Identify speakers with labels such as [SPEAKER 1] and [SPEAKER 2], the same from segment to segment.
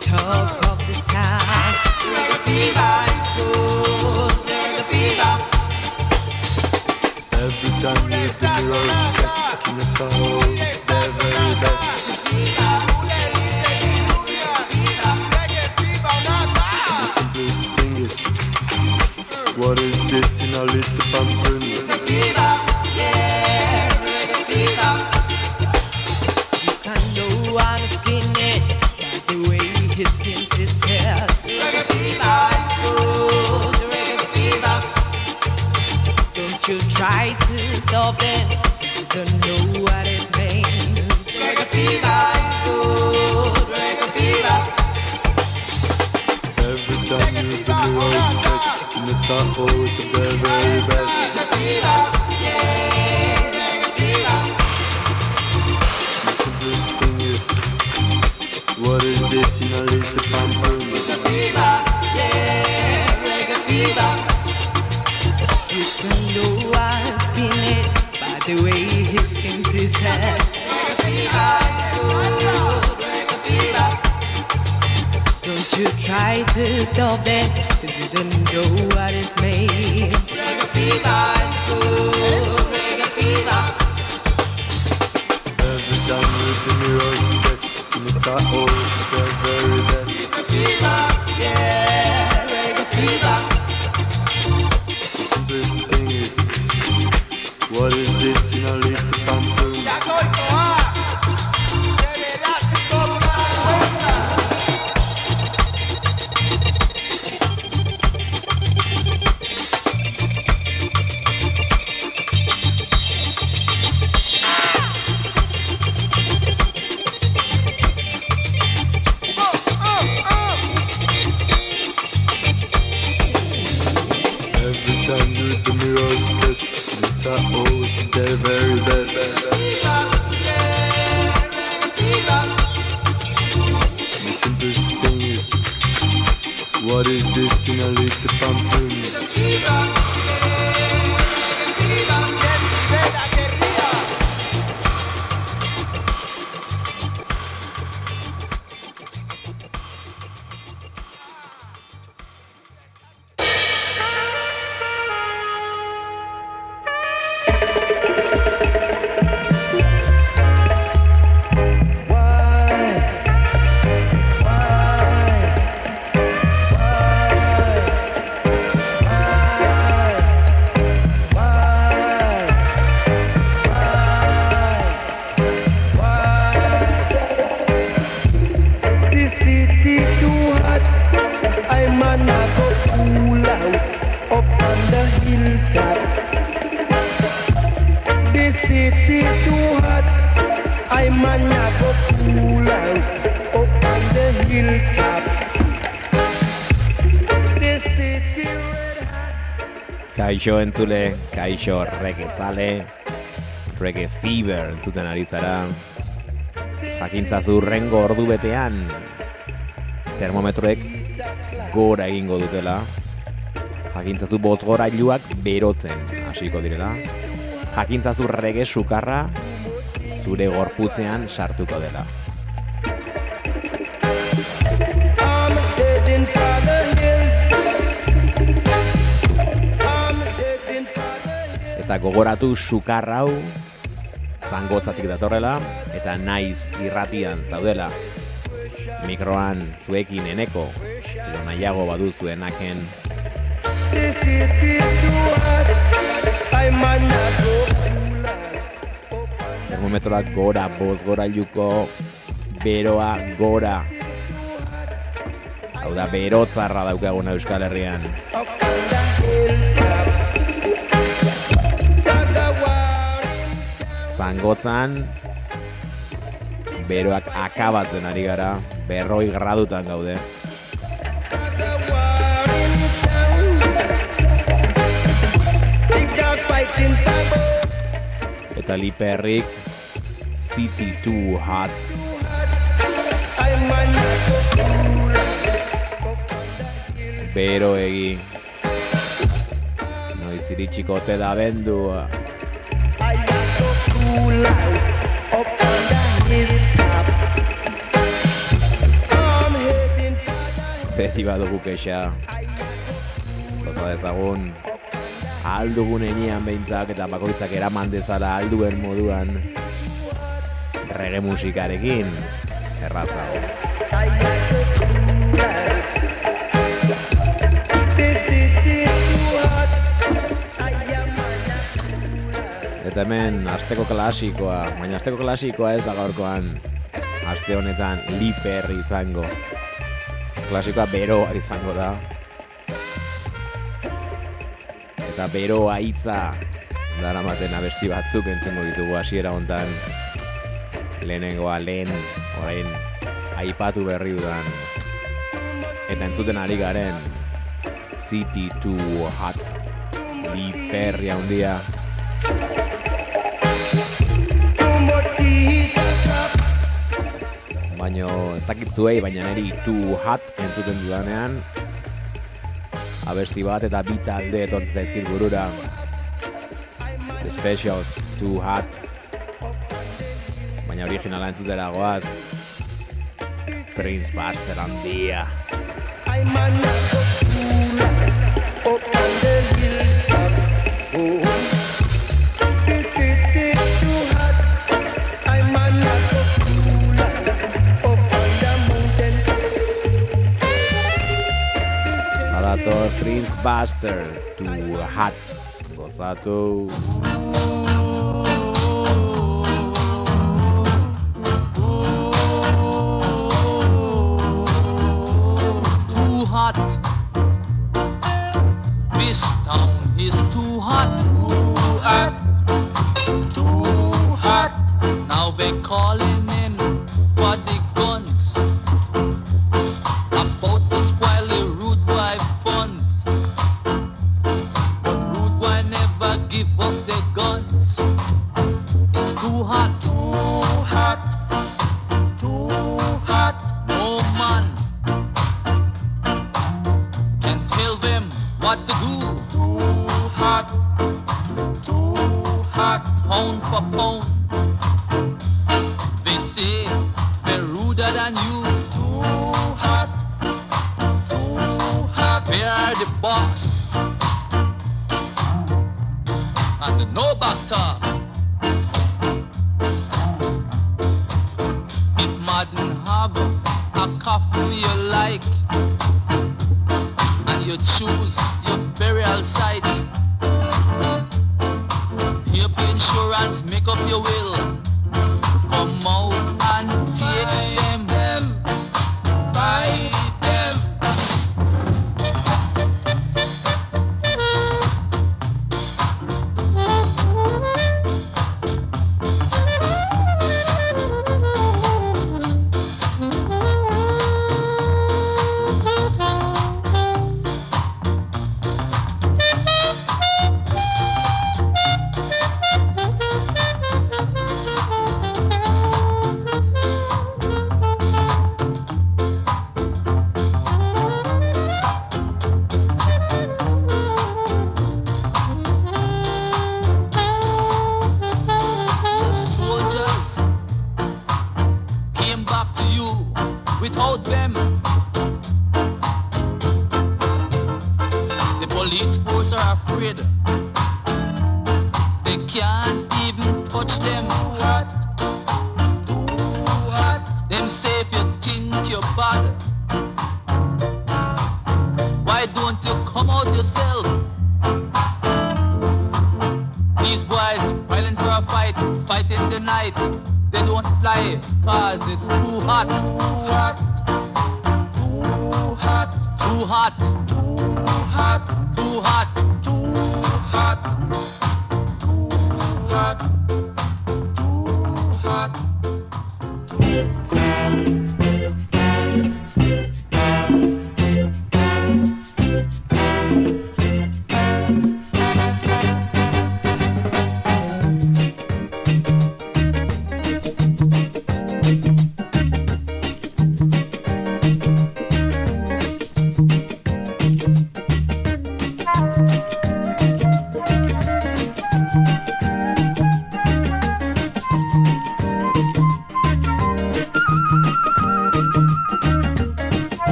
[SPEAKER 1] Talk.
[SPEAKER 2] oh. say man I
[SPEAKER 3] Kaixo entzule, kaixo reggae zale, reggae fever entzuten ari zara. Jakintzazu rengo ordu betean termometroek gora egingo dutela. Jakintzazu bozgorailuak berotzen hasiko direla. Jakintzazu rege sukarra zure gorputzean sartuko dela. Eta gogoratu sukar hau zangotzatik datorrela eta naiz irratian zaudela. Mikroan zuekin eneko, edo nahiago badu zuenaken termometroak gora, boz gora iluko, beroa gora. Hau da, berotzarra daukaguna Euskal Herrian. Zangotzan, beroak akabatzen ari gara, berroi gradutan gaude. Eta liperrik City Too Hot. Bero egi. Noiz iritsiko ote da bendua.
[SPEAKER 2] Beti badugu kexa. Osa dezagun. Aldugun enean behintzak eta
[SPEAKER 4] bakoitzak eraman dezala alduen moduan. Aldugun enean behintzak eta bakoitzak eraman dezala alduen moduan erre musikarekin erratza. Eta hemen asteko klasikoa, baina asteko klasikoa ez da gaurkoan aste honetan liper izango. Klasikoa beroa izango da. Eta beroa hitza daramaten abesti batzuk entzengo ditugu hasiera hontan lehenengoa lehen, orain, aipatu berri dudan. Eta entzuten ari garen, City to Hot, bi perri handia. Baino, ez dakit zuei, baina niri tu hat entzuten dudanean, abesti bat eta bi talde etortzen zaizkit burura. The Specials, Too Hot, baina originala entzutera goaz. Prince Buster handia. Aimanako. Prince Buster, tu hat, gozatu.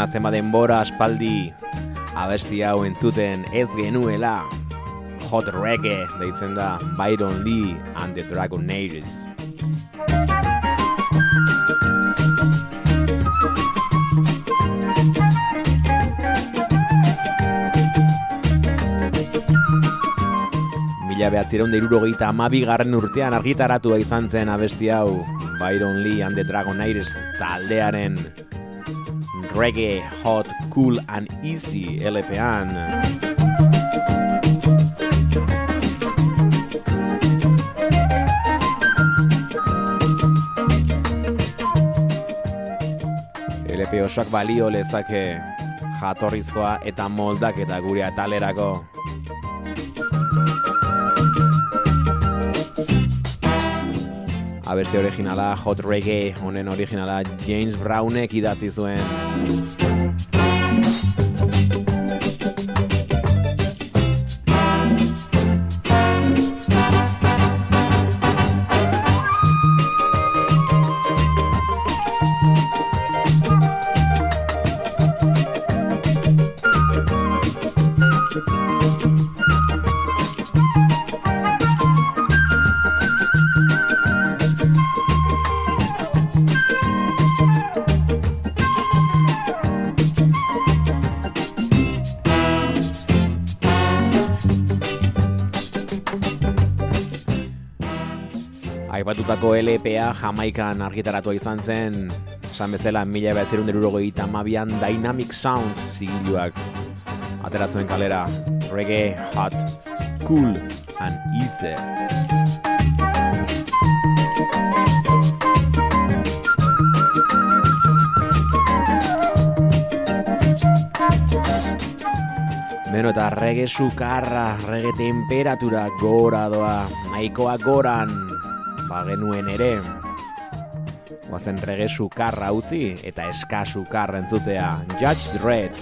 [SPEAKER 3] Zeona zema denbora aspaldi abesti hau entzuten ez genuela Hot Reggae deitzen da Byron Lee and the Dragon Ages. Mila behatzireun deirurogeita amabi garren urtean argitaratu izan zen abesti hau Byron Lee and the Dragon Aires taldearen Reggae Hot Cool and Easy LP-an. LP osoak balio lezake jatorrizkoa eta moldak eta gure atalerako. Abeste originala, Hot Reggae, honen originala James Brownek idatzi zuen. Aipatutako LPA Jamaikan argitaratua izan zen, esan bezala mila behatzerun derurogeita mabian Dynamic Sound zigiluak ateratzen kalera reggae, hot, cool and easy. Beno eta rege sukarra, rege temperatura gora doa, nahikoa goran, ba genuen ere. Guazen rege sukarra utzi eta eska sukarra entzutea, Judge Dredd.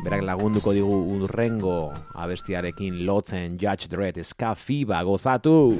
[SPEAKER 3] Berak lagunduko digu urrengo abestiarekin lotzen Judge Dredd eska fiba gozatu.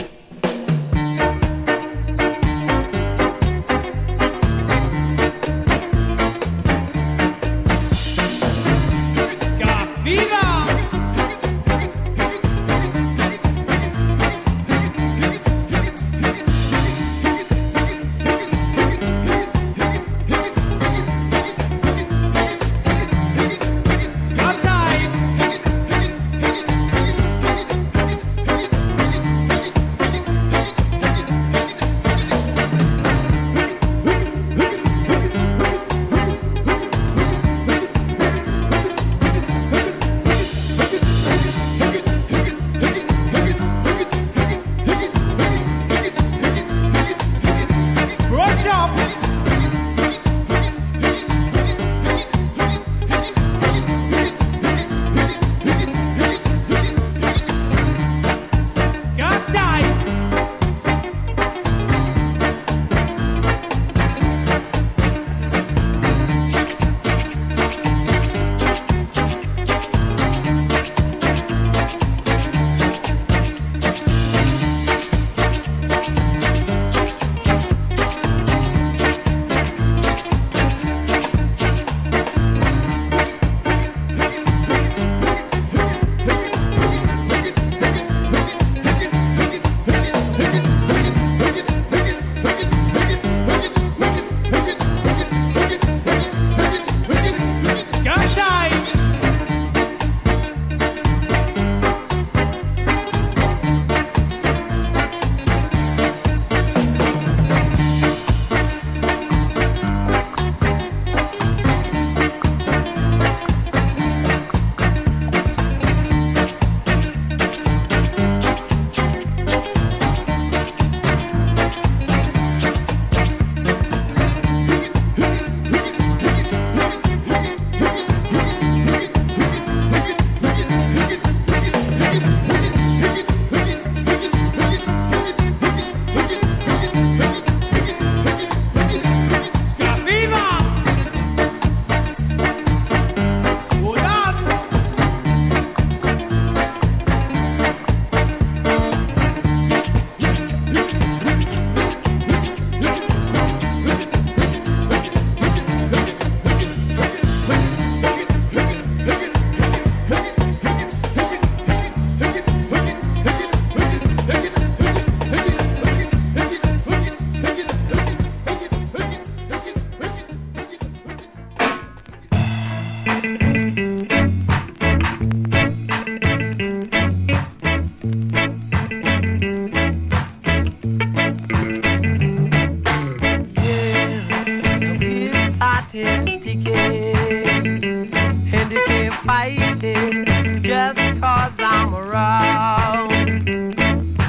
[SPEAKER 5] statistic and you can't fight it just cause I'm around.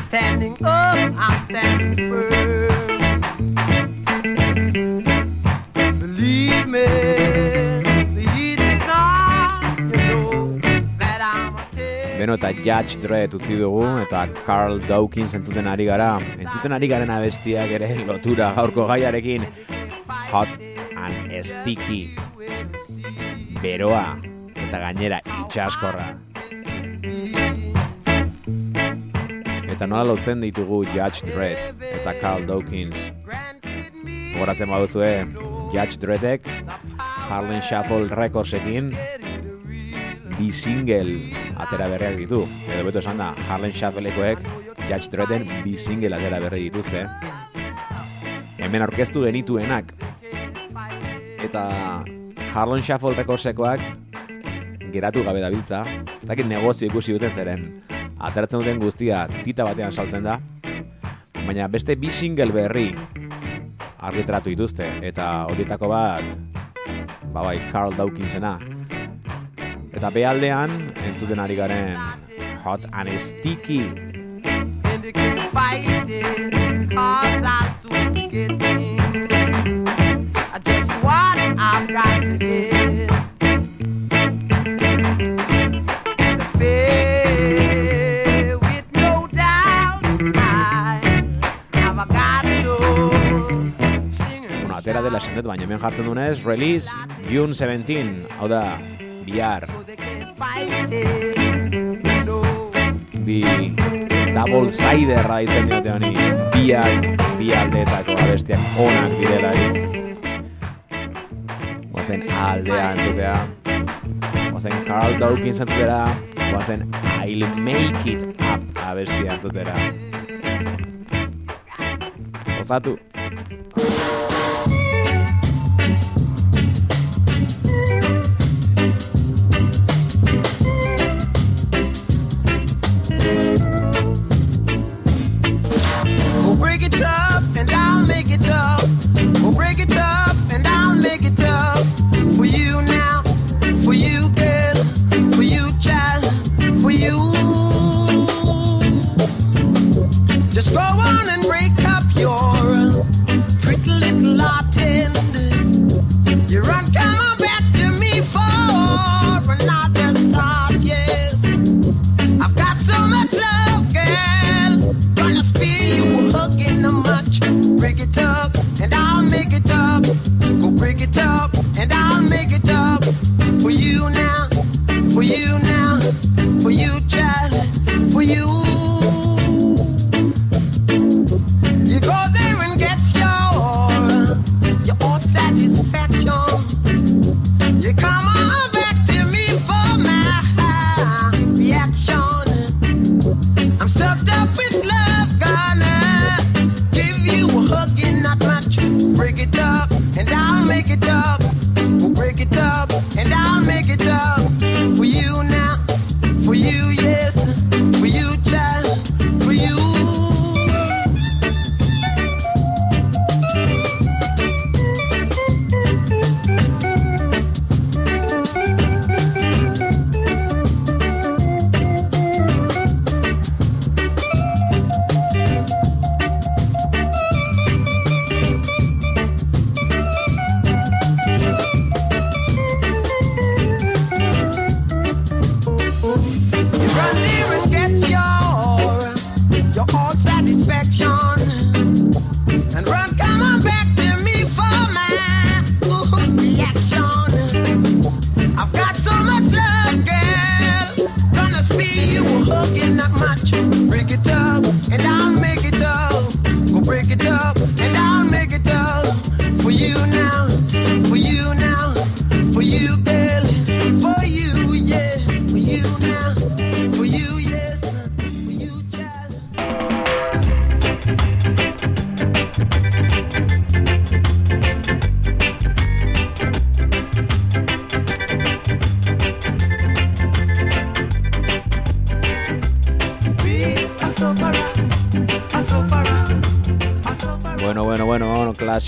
[SPEAKER 5] Standing up I'm standing firm. Believe me the heat you know that I'm a tip
[SPEAKER 3] Beno, eta Judge Dredd utzi dugu, eta Carl Dawkins entzuten ari gara, entzuten ari garen abestiak ere lotura gaurko gaiarekin, hot Sticky. Beroa eta gainera itxaskorra. Eta nola lotzen ditugu Judge Dredd eta Carl Dawkins. Horatzen baduzue, Judge Dreddek Harlem Shuffle Recordsekin bi single atera berriak ditu. Edo beto esan da, Harlem Shuffleekoek Judge Dredden bi single atera berri dituzte. Hemen orkestu genituenak. Eta Harlem Shuffle Recordsekoak geratu gabe dabiltza. Ez dakit negozio ikusi duten zeren. Ateratzen duten guztia tita batean saltzen da. Baina beste bi single berri argitaratu dituzte. Eta horietako bat, ba bai, Carl Dawkinsena. Eta behaldean, entzuten ari garen Hot and Sticky. Esan dut, baina hemen jartzen dunez, release June 17, hau da, bihar, bi double cider ditzen diote honi, biak, bi aldeetako abestiak onak direlarik. Guazen aldea entzutea, guazen Carl Dawkins entzutera, guazen I'll make it up abestia entzutera. Osatu.
[SPEAKER 5] It up and I'll make it up. Go break it up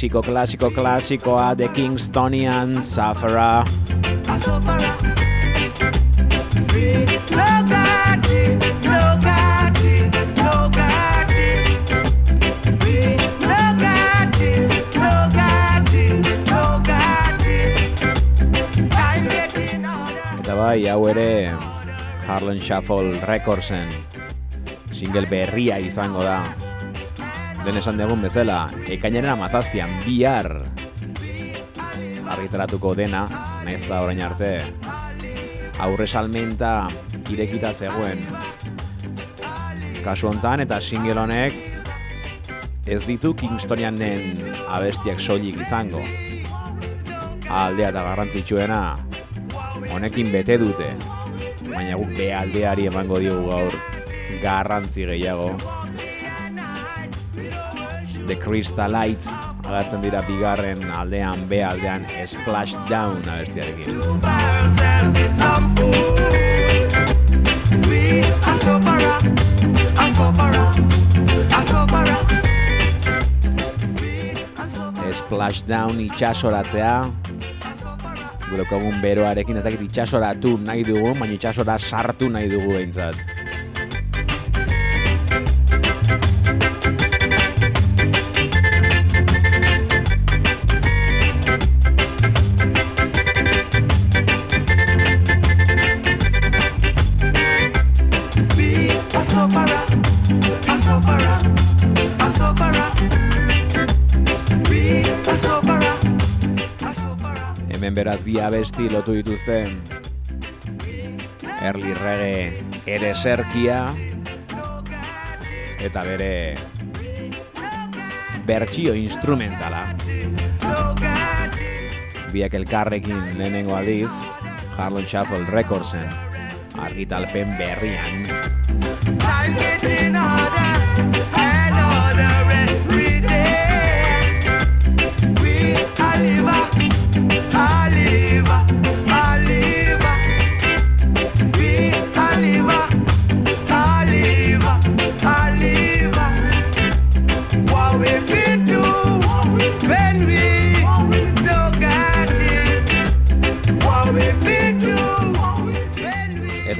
[SPEAKER 3] clásico, clásico, clásicoa de Kingstonian Safara. Eta bai, hau ere Harlem Shuffle Recordsen single berria izango da. Den esan dugun bezala, ekainaren amazazpian bihar argitaratuko dena, nahiz da orain arte, aurre salmenta irekita zegoen. Kasu hontan eta single honek ez ditu Kingstonianen abestiak soilik izango. Aldea eta garrantzitsuena honekin bete dute, baina guk be aldeari emango diogu gaur garrantzi gehiago. The Crystallites agertzen dira bigarren aldean, B aldean Splash Down abestiarekin. Splash Down itxasoratzea Gure beroarekin ezakit itxasoratu nahi dugu, baina itxasora sartu nahi dugu behintzat. Beraz bi abesti lotu dituzte. Early Reggae ere eta bere bertsio instrumentala. Biak elkarrekin lehenengo aldiz Harlem Shuffle Recordsen argitalpen berrian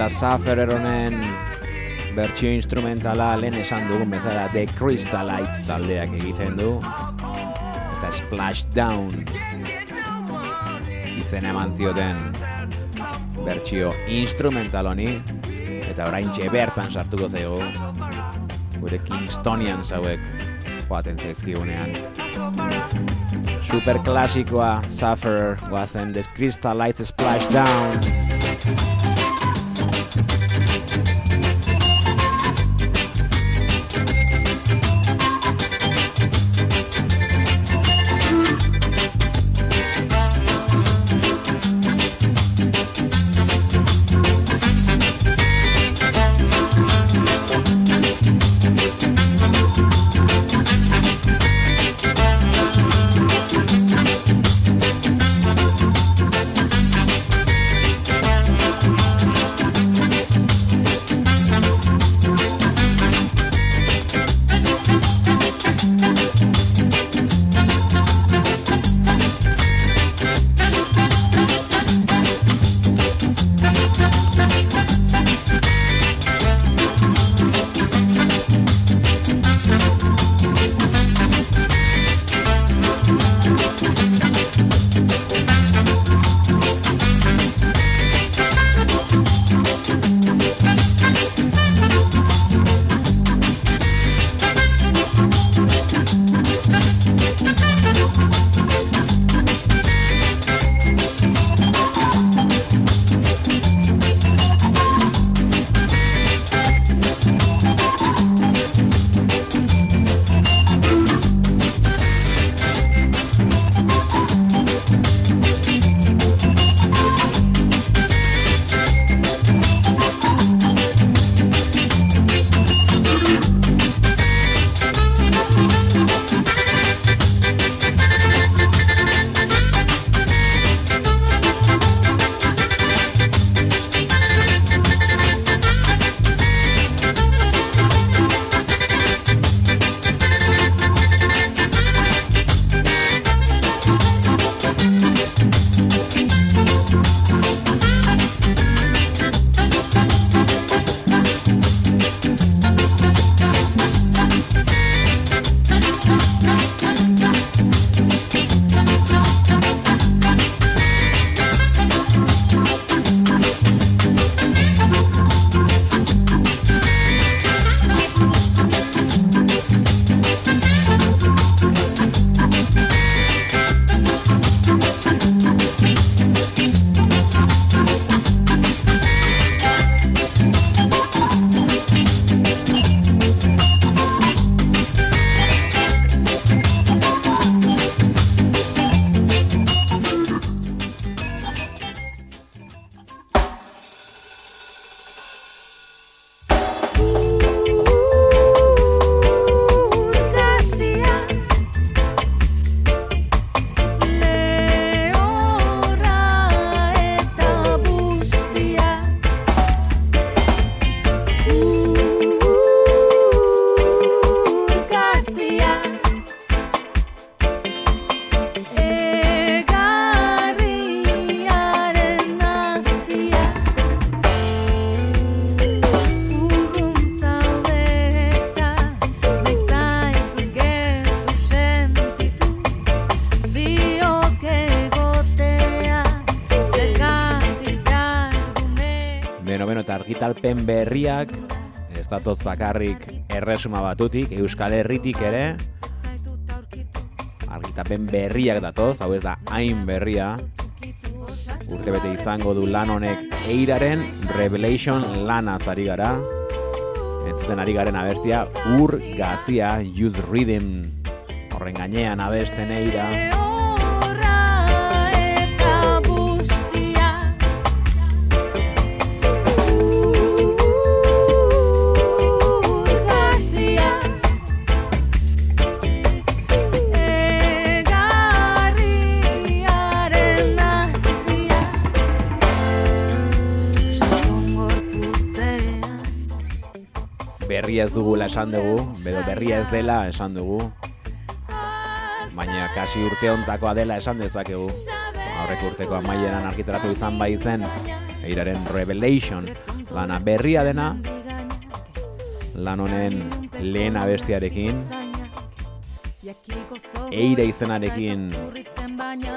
[SPEAKER 3] eta Safer eronen bertsio instrumentala lehen esan dugun bezala The Crystallites taldeak egiten du eta Splash Down izen eman zioten bertsio instrumental honi eta orain bertan sartuko zaigu gure Kingstonian zauek joaten zaizkigunean. Super klasikoa Suffer guazen The Crystallites Splash berriak, ez datoz bakarrik erresuma batutik, Euskal Herritik ere, argitalpen berriak datoz, hau ez da hain berria, urte bete izango du lan honek eiraren Revelation lana zari gara, entzuten ari garen abestia, ur gazia, youth rhythm, horren gainean abesten eira, berria ez dugula esan dugu, bedo berria ez dela esan dugu, baina kasi urte hontakoa dela esan dezakegu. Aurreko urteko amaieran argitaratu izan bai zen, eiraren Revelation, lana berria dena, lan honen lehen abestiarekin, eire izenarekin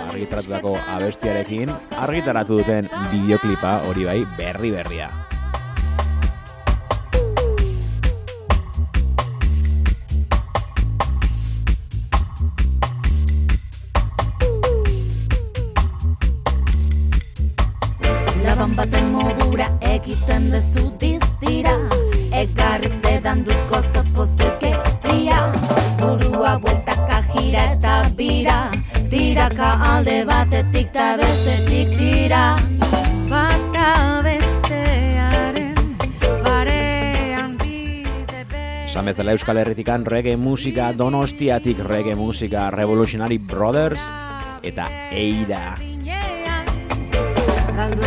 [SPEAKER 3] argitaratutako abestiarekin, argitaratu duten bideoklipa hori bai berri berria.
[SPEAKER 6] Tiraka alde batetik ta bestetik tira Bata bestearen parean bide bere
[SPEAKER 3] Esan bezala Euskal Herritikan reggae musika donostiatik reggae musika Revolutionary Brothers eta Eira.
[SPEAKER 6] Galdu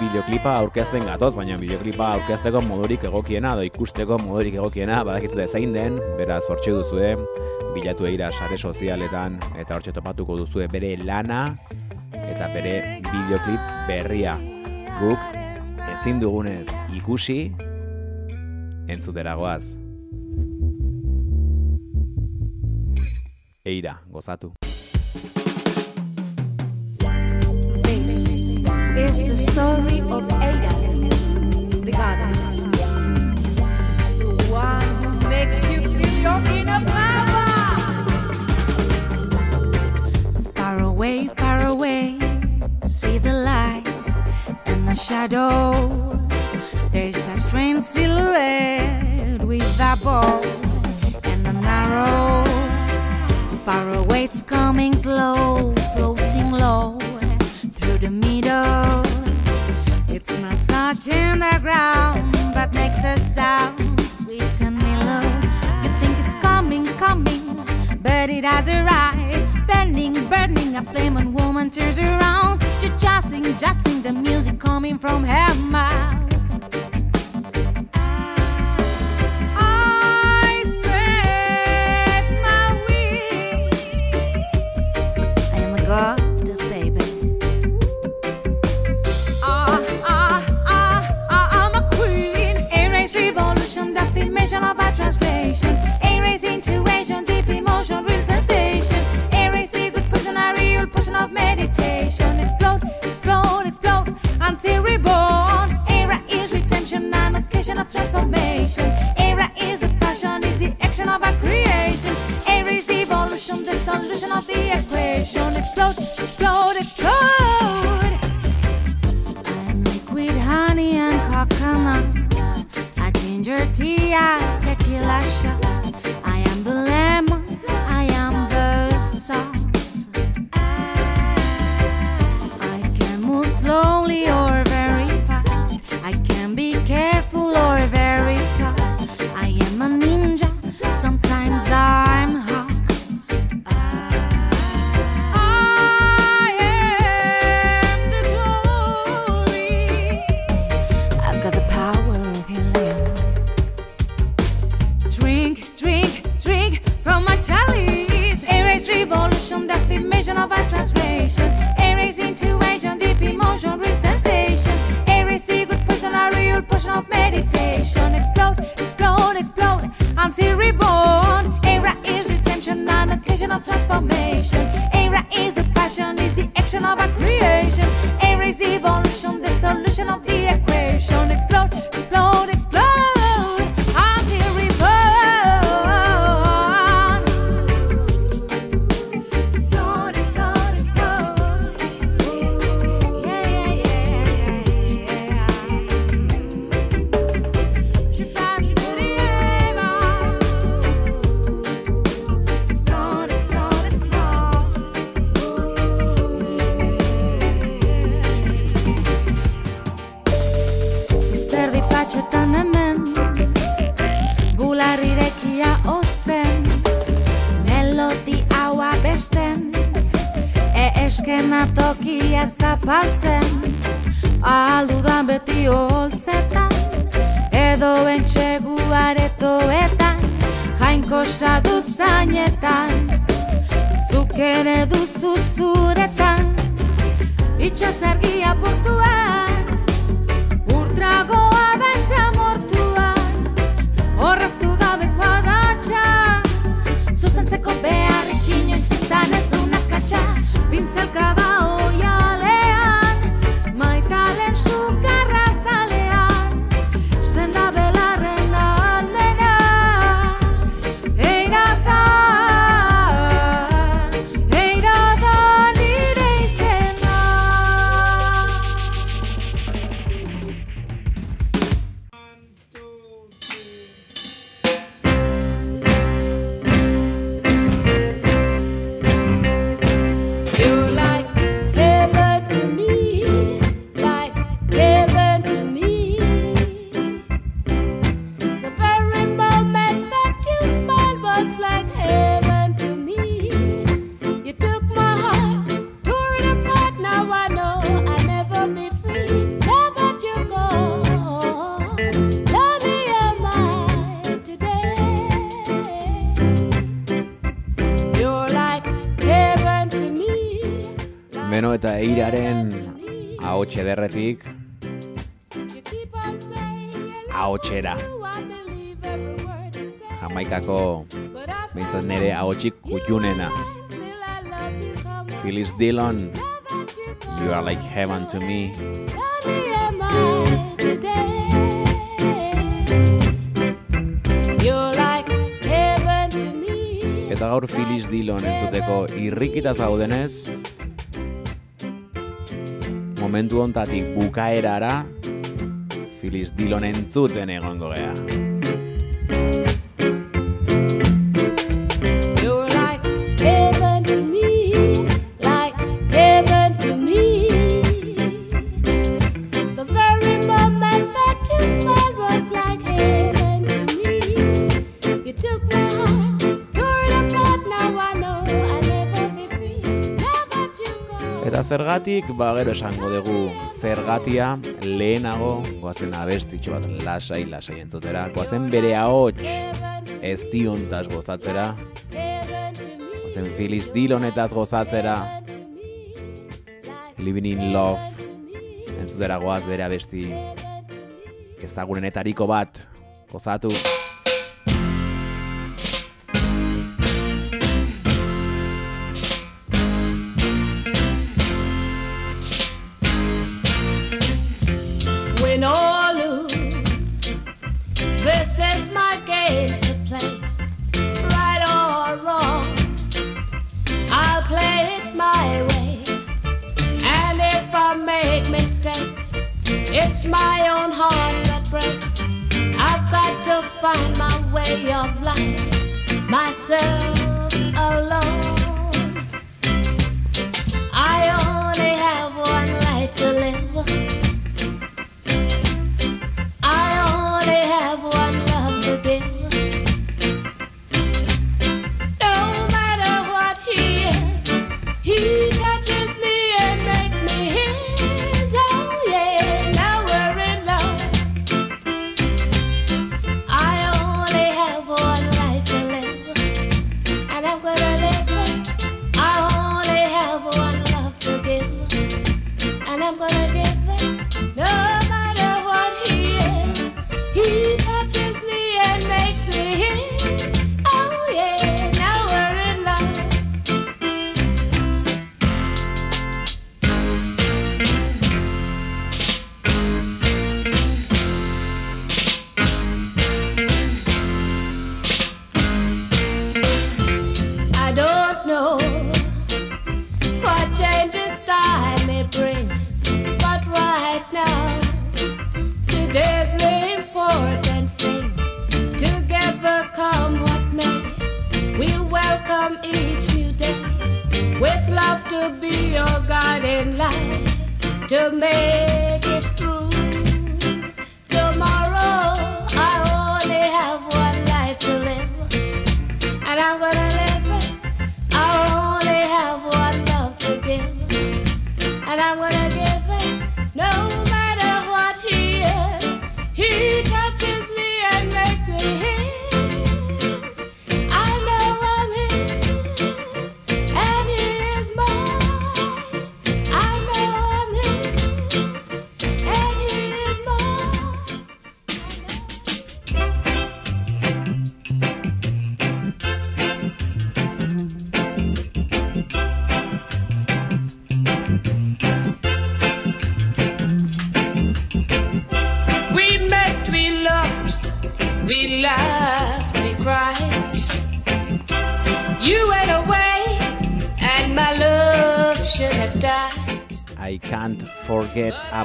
[SPEAKER 3] bideoklipa aurkezten gatoz, baina bideoklipa aurkezteko modurik egokiena, edo ikusteko modurik egokiena, badakizute zein den, beraz hortxe duzue, bilatu eira sare sozialetan, eta hortxe topatuko duzue bere lana, eta bere bideoklip berria. Guk ezin dugunez ikusi, entzuteragoaz. Eira, gozatu.
[SPEAKER 6] Is the story of Ada, the goddess. The one who makes you feel your inner power. Far away, far away, see the light and the shadow. There's a strange silhouette with a bow and an arrow. Far away, it's coming slow, floating low through the It's not touching the ground, but makes a sound sweet and mellow. You think it's coming, coming, but it has arrived. Burning, burning, a flame and woman turns around. Just jazzing, jazzing the music coming from her mouth.
[SPEAKER 3] eta eiraren
[SPEAKER 7] haotxe derretik haotxera
[SPEAKER 3] jamaikako
[SPEAKER 7] bintzat
[SPEAKER 3] nere haotxik kutxunena Phyllis Dillon You are like heaven to me. Eta gaur Phyllis Dillon entzuteko irrikita zaudenez, momentu ontatik bukaerara Phyllis Dillon entzuten egongo gea. zergatik, ba gero esango dugu zergatia lehenago, goazen abestitxo bat lasai, lasai entzutera, goazen bere ahots ez diontaz gozatzera, goazen Phyllis Dillonetaz gozatzera, Living in Love entzutera goaz bere abesti ezagunenetariko bat gozatu.
[SPEAKER 7] Gozatu. find my way of life myself.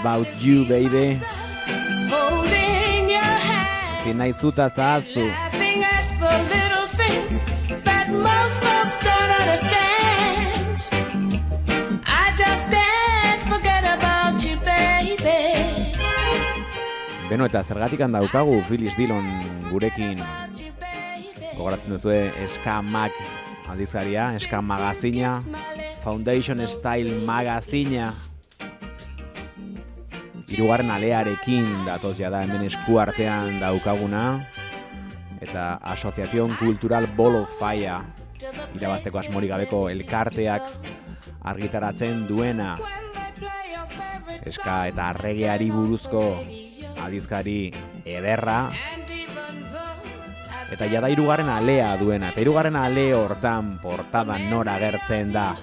[SPEAKER 3] About you, baby. Ezin nahi zuta zahaztu. Beno eta zergatik daukagu Phyllis Dillon gurekin gogoratzen duzue Ska Mag aldizkaria, Ska Magazina, Foundation Style Magazina. Hirugarren alearekin datoz jada hemen esku artean daukaguna eta Asociación Cultural of Fire irabazteko asmorik gabeko elkarteak argitaratzen duena. Eska eta regeari buruzko aldizkari ederra. Eta jada hirugarren alea duena eta hirugarren ale hortan portada nora agertzen da.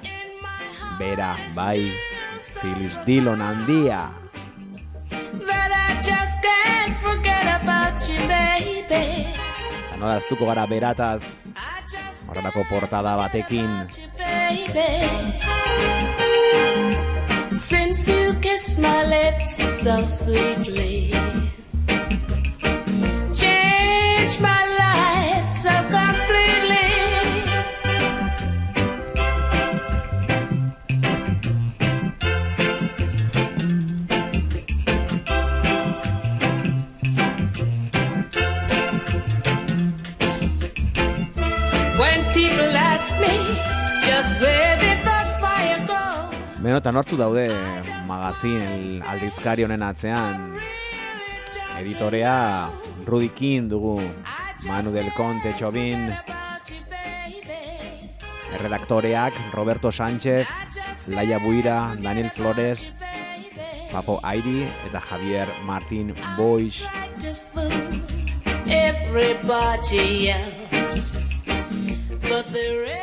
[SPEAKER 3] Bera bai Phyllis Dillon handia nola aztuko gara berataz horrelako portada batekin.
[SPEAKER 7] Since you kissed my lips so sweetly,
[SPEAKER 3] Beno, eta nortu daude magazin aldizkari honen atzean. Editorea Rudy King dugu Manu del Conte Txobin erredaktoreak Roberto Sánchez Laia Buira, Daniel Flores Papo Airi eta Javier Martín Boix.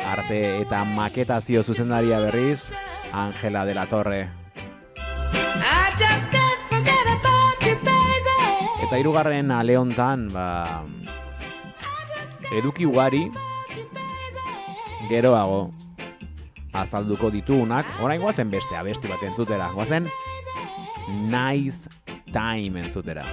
[SPEAKER 3] Arte eta maketazio zuzendaria berriz Angela de la Torre. Eta hirugarren ale hontan ba, eduki ugari geroago azalduko ditugunak, orain guazen beste abesti bat entzutera, guazen Nice Time entzutera.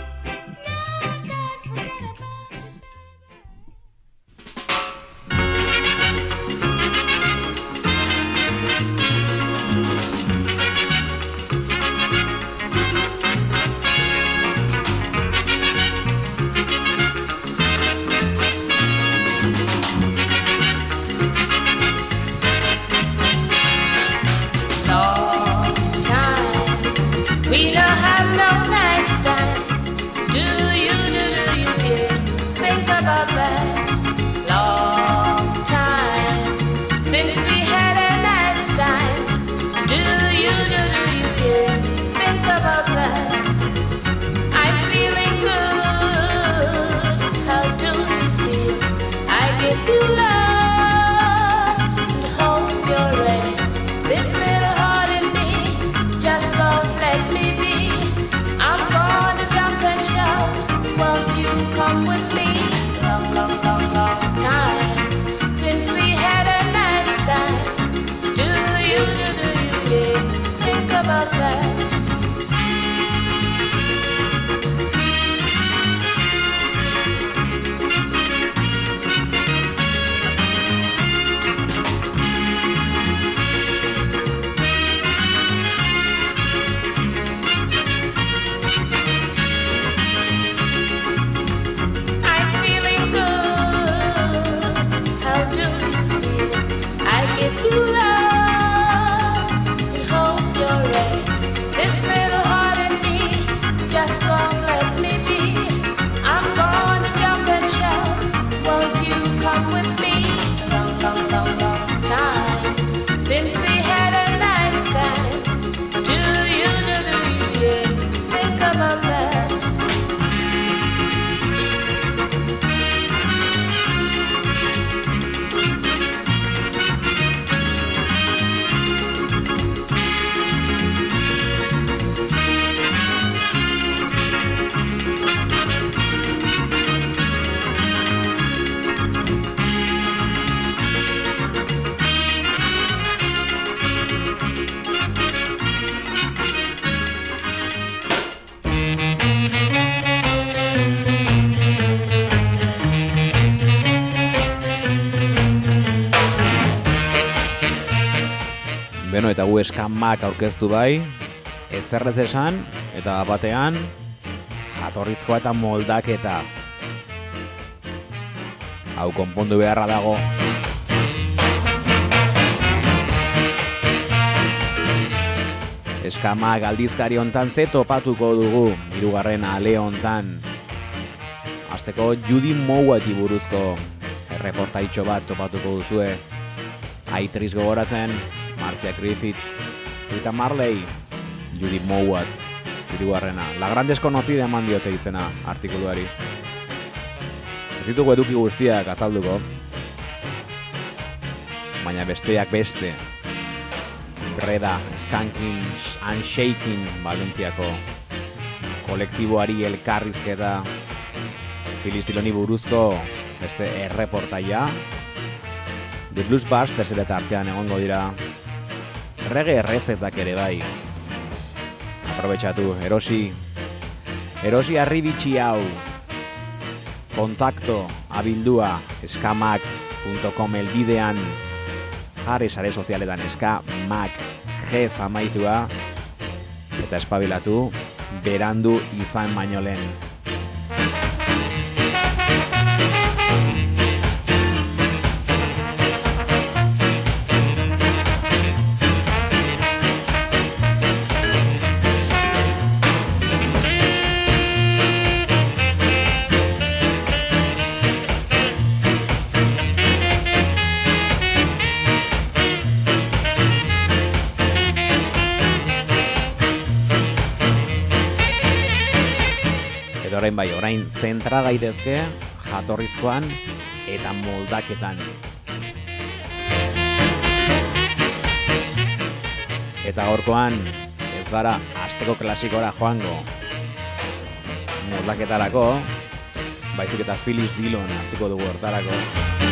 [SPEAKER 3] Eta gu eskamak aurkeztu bai, ez zerrez esan, eta batean, jatorrizkoa eta moldaketa. Hau konpondu beharra dago. Eskama galdizkari hontan ze topatuko dugu, hirugarren ale hontan. Azteko Judy Mowati buruzko erreportaitxo bat topatuko duzue. Aitriz gogoratzen, Marcia Griffiths, Rita Marley, Judy Mowat, hirugarrena. La gran desconocida eman diote izena artikuluari. Ez ditugu eduki guztiak azalduko, baina besteak beste. Reda, Skanking and Shaking Valentiako kolektiboari elkarrizketa Filistiloni buruzko beste erreportaia The Blues Busters ere tartean egongo dira Rege errezetak ere bai. Aprobetxatu, erosi. Erosi arribitxi hau. Kontakto, abildua, eskamak.com elbidean. Jarri sare sozialetan eska mak G zamaitua eta espabilatu berandu izan baino lehen. Orain bai, orain zentra daitezke jatorrizkoan eta moldaketan. Eta gaurkoan ez gara asteko klasikora joango moldaketarako, baizik eta Phyllis Dillon hartuko dugu hortarako.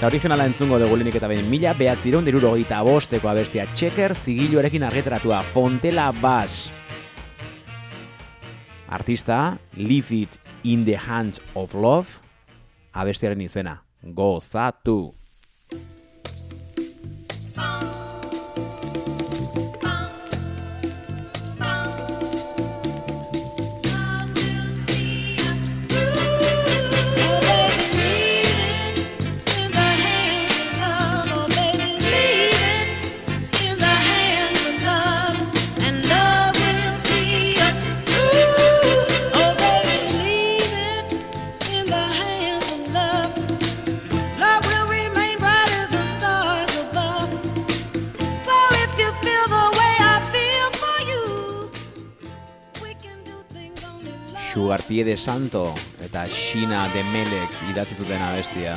[SPEAKER 3] Eta originala entzungo dugu lehenik eta behin mila behatziron deruro gita bosteko abestia Checker zigiluarekin argitaratua Fontela Bass. Artista, Leave It in the Hands of Love, abestiaren izena. Gozatu! Pie de Santo eta Xina de Melek idatzi zuten abestia.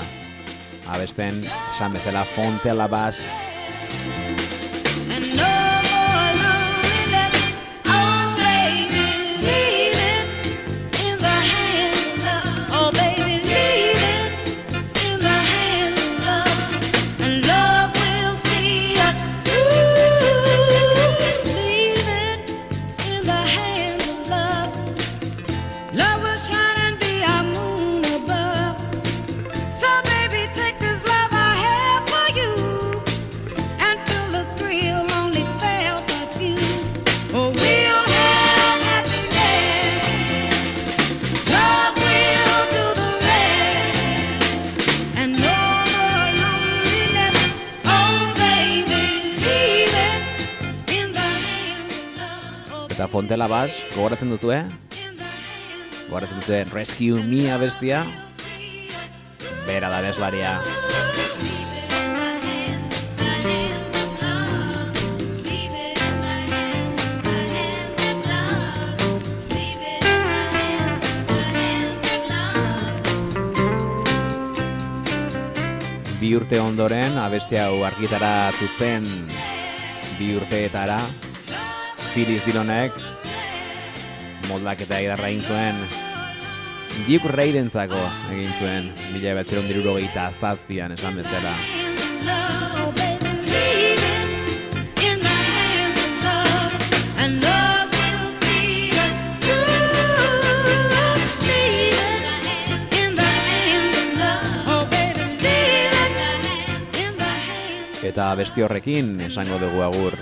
[SPEAKER 3] Abesten, esan bezala Fontela
[SPEAKER 8] Oh,
[SPEAKER 3] eta Fontela Bass, gogoratzen? Gogoratzen duzue Rescue Me abestia? Bera da bezlaria. Bi urte ondoren, abestia hau argitaratu zen bi urteetara, Phyllis Dillonek moldaketa idarra egin zuen. Duke Raiden zako egin zuen mila batxeron diruro gehieta zazpian esan bezala.
[SPEAKER 7] Eta besti horrekin esango dugu agur.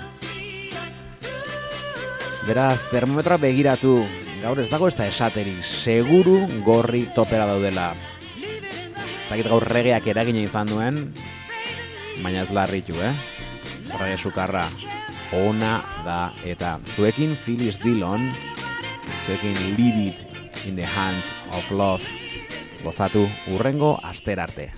[SPEAKER 7] Beraz, termometroa begiratu gaur ez dago ez da esateri, seguru gorri topera daudela. Ez dakit gaur regeak eragina izan duen, baina ez larritu, eh? Rege sukarra, ona da eta zuekin Phyllis Dillon, zuekin Leave It in the Hands of Love, gozatu urrengo aster arte.